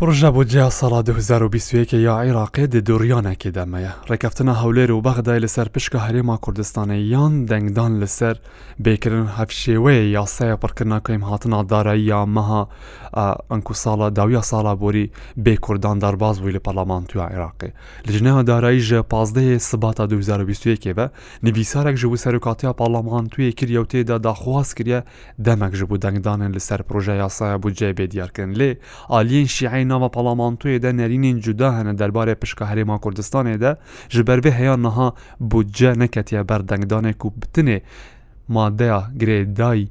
پروژە بۆ جیا ساڵا 2021 یا عێراقێ دە دوڕیانێکی دەمەیە ڕێکەفتنە هەولێر و بەغدای لەسەر پشکە هەرێما کوردستانە یان دەنگدان لەسەر بێکردن هەفشێوەیە یاسایە پڕکردناکەیم هاتنا دارایی یا مەها ئەنکو ساڵە داویە ساڵا بۆری بێ کوردان دەرباز بووی لە پەرلەمان توی عێراقی لەژنەها دارایی ژە پازدەیە سباتە 2021ێوە نویسارێک ژ بوو سەرکاتیا پەرلەمان توی کردی و تێدا داخواست کردە دەمەک ژ بوو دەنگدانن لەسەر پروۆژە یاسایە بودجێ بێدیارکردن لێ ئالین شیعین nava palamantoê de nerînên cuda hene derbarê pişka herêma Kurdistanê de ji ber vê heya niha bu ce neketiye ber dengdanê ku bitinê Madeya girêdayî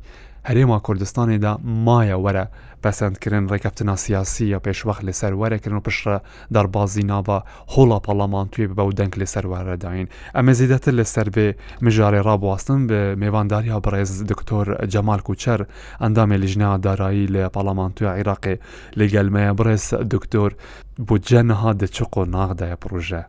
هەرێما کوردستانێدا مایە وەرە پەسەندکردن ڕێکەفتنا سیاسی یا پێشوەخت لەسەر وەرەکردن و پشرە دەربازی ناوە هۆڵا پەڵامان توێ بە و دەنگ لەسەر وەرەداین ئەمە زیدەتر لەسەر بێ مژارێ ڕابواستن بە میێوانداری ها بەڕێز دکتۆر جەمال کوچەر ئەندامێ لیژنا دارایی لە پەڵامان توێ عیراقی لەگەلمەیە بڕێز دکتۆر بودجە نەها دەچق و ناغدایە پروژە.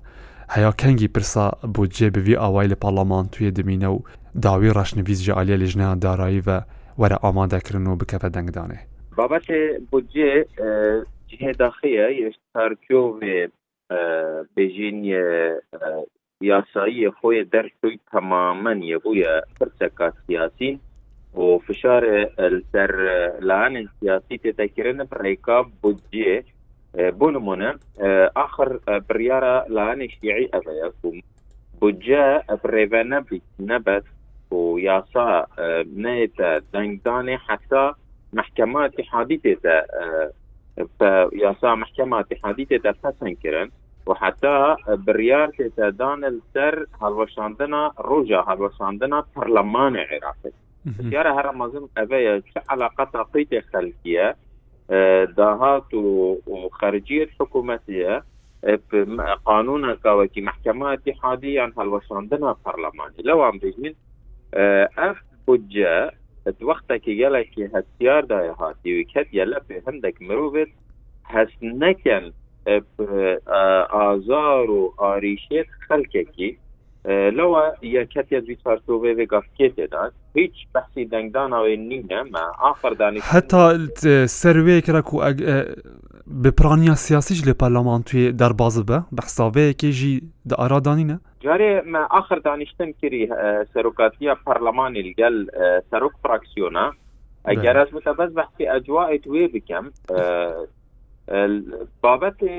هەیە کەنگی پرسا بۆ جێبوی ئاوای لە پەڵەمان توێ دمینە و داوی ڕاشنەویست جە عالیە لەژنە دارایی بە وەرە ئامادەکردن و بکەفە دەنگدانێ بابەتێ بودجێ اه، جهێداخەیە یشتارکۆ اه، بجین اه، یاسایی خوی در شوی تماما یه یەبووە پرسەکە سیاسین و فشار در لانن سیاسی تێتەکردن ڕێکا بودجێ بۆ نمونە آخر بریاە لانشتیعی ئەڤەیە بودجە ڕێڤە نەبیت نەبەت وياسا آه، بناية دانغداني حتى محكمة اتحادية آه، ياسا محكمة اتحادية فسن كرن وحتى بريار تدان السر هالوشاندنا روجا هالوشاندنا برلمان عراقي بسيارة هرمزم أبايا علاقة قيت خلقية آه، داهات وخارجية حكومتية قانونا كاوكي محكمة اتحادية عن هالوشاندنا برلماني لو عم بيجين ev budce wextekî gelekî hestiyar daye hatî wî ket yele pê hindek mirovê hest neken azar û arîşê xelkekî lewa ya ketiye vî çarçovê vê gafketê da هیچ بەسی دەنگداناوێ نینە me aferdanî heta servê kirak û بپرانیا سیاسیش لە پەرلەمانتوێ دەرباز بە بە حساابەیەکی ژی دە ئارادانینە جارێ ما آخر دانیشتن کردی سەرۆکاتیە پەرلەمانی لەگەل سەرۆک فراکسیۆنا ئەگەر ئەس متەبەز بەحسی ئەجووائێت وێ بکەم بابەتێ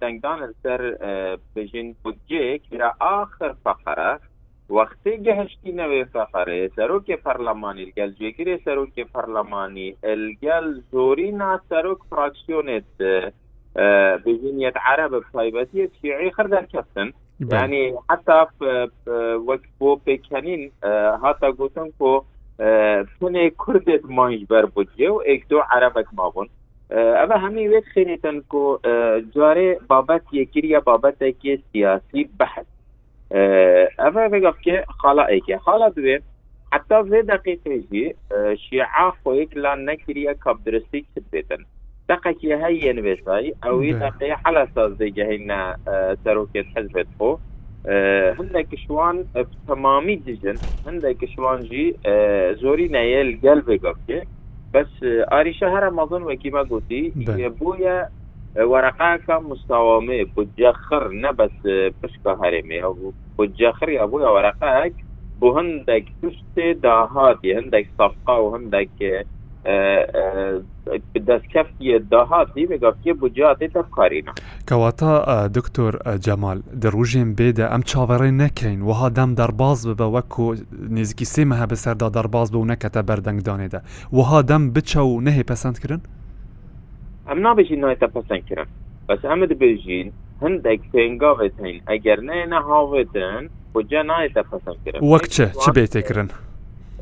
دەنگدان سەر بژین بودجەیەک آخر فەقەرە وەختی گەهشتی نەوێ فەقەرێ سەرۆکێ پەرلەمانی گەل جێگیرێ سەرۆکێ پەرلەمانی ئەلگەل زۆری نا سەرۆک فراکسیۆنێت بژینیت عرب تایبەتی شیعی خر دەرکەستن ینی حتا وەک بۆ پێکەنین هاتا گوتن کۆ پونێ کوردێت مانج بەر بودجێ و ئێک دو عربەك مابوون ئەە هەمی وێت خێنێتن کۆ جارێ بابەت یەکرە بابەتێکی سیاسی بەحث ئەە ێگەف خاڵائێکی خاڵا دوێ حتا زێ دەقیقێژی شیعا خۆیک لا نەکریە کەبدرستی کردێتن دقەکی هەیە نوێژایی ئەوی دقی حەلا سازدەگەهینە سەرۆکێت حەزبێت خۆ هەندێک کشوان تەمامی دیژن هەندێک کشوانجی زۆری نەیە گەل بێگەفکێ بەس ئاریشە هەرە مەزن وەکیمە گوتی بۆیە ورقه مستوامه بجخر نبس پشکهرمی او بجخری ابو ورقه بو هندك تشت داهات هندك صفقه وهندك دەستکەفتی داهاتی بگفتیە بجاتێ تەفکارینا کەواتە دکتۆر جەمال دە ڕژێن بێدە ئەم چاوەڕێ نەکەین وها دەم دەرباز ببە وەکو نزیکی سێمە هە بەسەردا دەرباز بە و نەکەتە بەردەنگدانێدا وها دەم بچە و نەهێ پەسەندکردن؟ ئەم نابێژین نایتە پەسەند کرن بەس ئەمە دەبێژین هەندێک پێنگاوێت هەین ئەگەر نێنە هاوێتن بۆجا نایەتە پەسەند کرن وەک چ چ بێتێکردن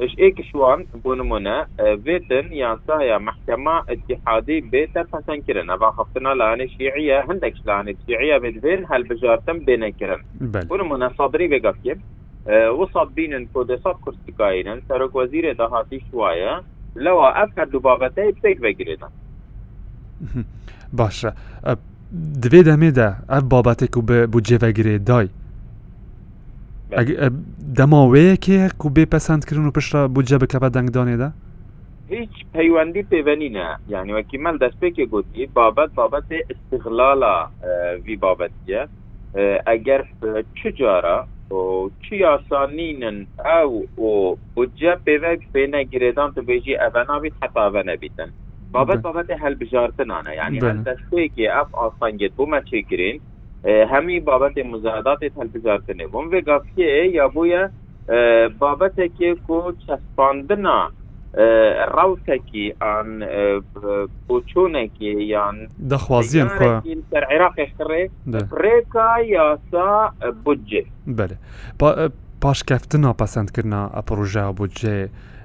ايش ايك شوان بونمونا فيتن يا سايا محكمة اتحادي بيتا فسن كرن ابا خفتنا لاني شيعية هندك لاني شيعية من فين هل بجارتم بين كرن بونمونا صدري بقفيب وصد بينن كودسات كرسي كاينن سرق وزير دهاتي شوية لو افكر دبابتي بتيك بقرينا Баша, диве дамеда ав бабате ку бе буҷевагире дай. дамовее ке ку бепасанд кирину пишра буҷа бикава дангдонеда? هیچ پیوندی پیونی نه یعنی وکی من دست به که گوتی بابت بابت استغلال وی بابتیه اگر چجارا و چی آسانینن او و بجه پیوک فینه گریدان تو بیجی اونا بید حتی اونا بیدن بابەت بابەتی هەلبژارتنانە یعنی دەستەیەکی ئەف ئاسانگێت بوومە چێگرین هەمی بابەتی مزاداتی هەلبژارتنێ بووم ێگافیە یا بووە بابەتێکی کو چەسپاندنا ڕوتێکی ئەان بۆچۆنێکی یان دەخوازیان در عێراقێکڕێ ڕێکا یاسا بودجێ بەێ پاشکەفتنا پەسەندکردنا ئەپڕژە بودجێ.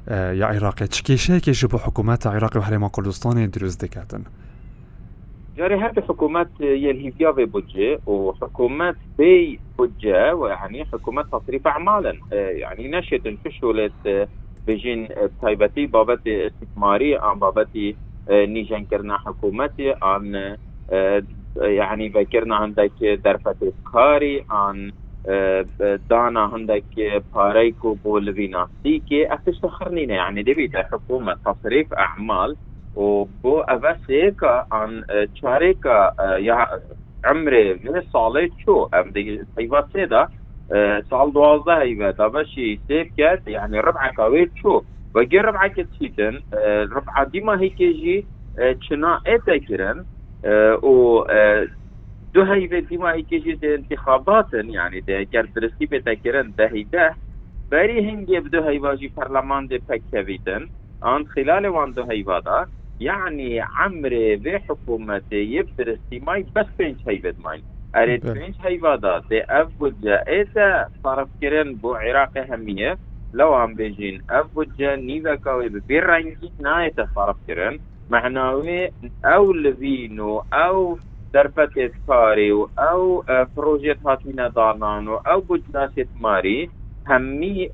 آه، عراقي چکیشه که جبو حکومت عراقی و حرم کردستان دروز دكاتن جاري هاد الحكومات يلهيفيا في بوجه وحكومات بي بوجه ويعني حكومات تصريف اعمالا آه، يعني نشد فشولت آه، بجين تايبتي بابت استثماري عن بابت نيجان كرنا حكومتي عن يعني بكرنا عندك درفة الكاري عن دانا عندك باريكو لفيناسي اخ تشتخرنينا يعني دبي حكومة تصريف أعمال وبو أبس هيك عن تشاريكا عمري من صاليت شو أمدي هيفا سيدا سال دوازده هيفا تبشي سيف كات يعني ربع كويت شو وجي ربع كتشيتن ربع ديما هيك يجي تشنا إتا كرن و دو دیمایی کشی ده انتخاباتن یعنی ده درستی به تکرن دهی ده بری هنگی بدو هیواجی پرلمان ده پکویدن آن خلال وان دو هیوادا یعنی عمر به حکومت یبدرس دیمای بس پنج هیوید ماین ارید پنج هیوادا ده اف بودجا ایتا صرف کرن بو عراق همیه لو هم بيجين أفوجا نيفا كاوي ببير رانجي نايتا صرف كرن معناوي أو لفينو أو دربتت کاری و او پروژه هاتینا دانان و او بجناست ماری همی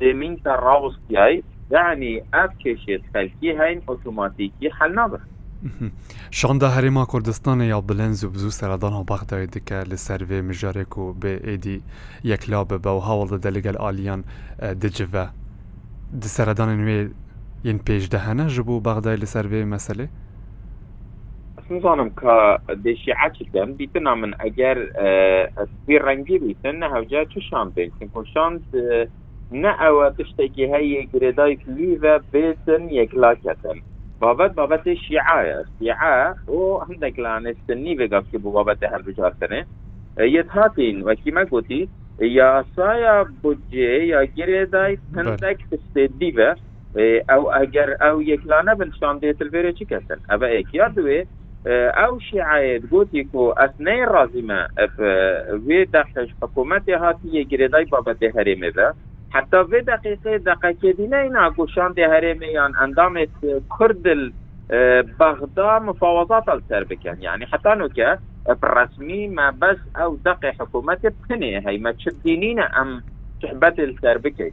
دمین تا راوس یعنی يعني اف کشید خلکی هین اوتوماتیکی حل نبخ شاندا هرما کوردستان یا بلنز و بزو سردان بغداد دکه لسر و مجارک و به ایدی یک لاب به و هاول دلگل آلیان دجوه د سردان نوی ین پیش دهنه جبو بغداد لسر و مسئله؟ نزانم کە دێشی عچدەم دیتنا من ئەگەر سوی ڕەنگی بیتن نە هەوجا چشان بێتین کوشان نه ئەوە تشتێکی هەیە گرێدای لیڤە بێتن یەکلاکەتن بابەت بابەتی شیعە شیعە و هەندێک لاانستنی بێگەفتی بۆ بابەتە هەربجارکردنێ یەت هاتین وەکیمە گوتی یاسایە بودجێ یا گرێدای هەندێک تشتێدیڤە ئەو ئەگەر ئەو یەکلانە بنشان دێتل بێرە چی کەسن ئەە ئەکیا دوێ ئەو شیعایەت گوتی و ئەسنەی ڕازیمە وێ دەخش حکوومەتی هاتیە گرێدای بابەتی هەرێمێدا حتا وێ دقیقی دقەکێدینەی ناگوشاندی هەرێمەیان ئەندامێت کوردل بەغدا مفاوەزات سەر بکەن یعنی حتانوکە ڕسمی ما بەس ئەو دقی حکوومەتی بکنێ هەیمە چ دینینە ئەم صحبت سر بکی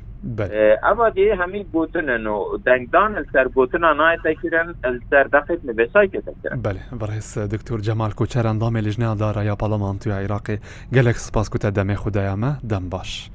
اما دیگه همین گوتن نو دنگدان سر گوتن آنها تکرن سر دقیق نبسای که تکرن بله برس دکتور جمال کوچر اندام لجنه دارا یا پالمان توی عراقی گلک سپاس کتا دم خدایمه دم باش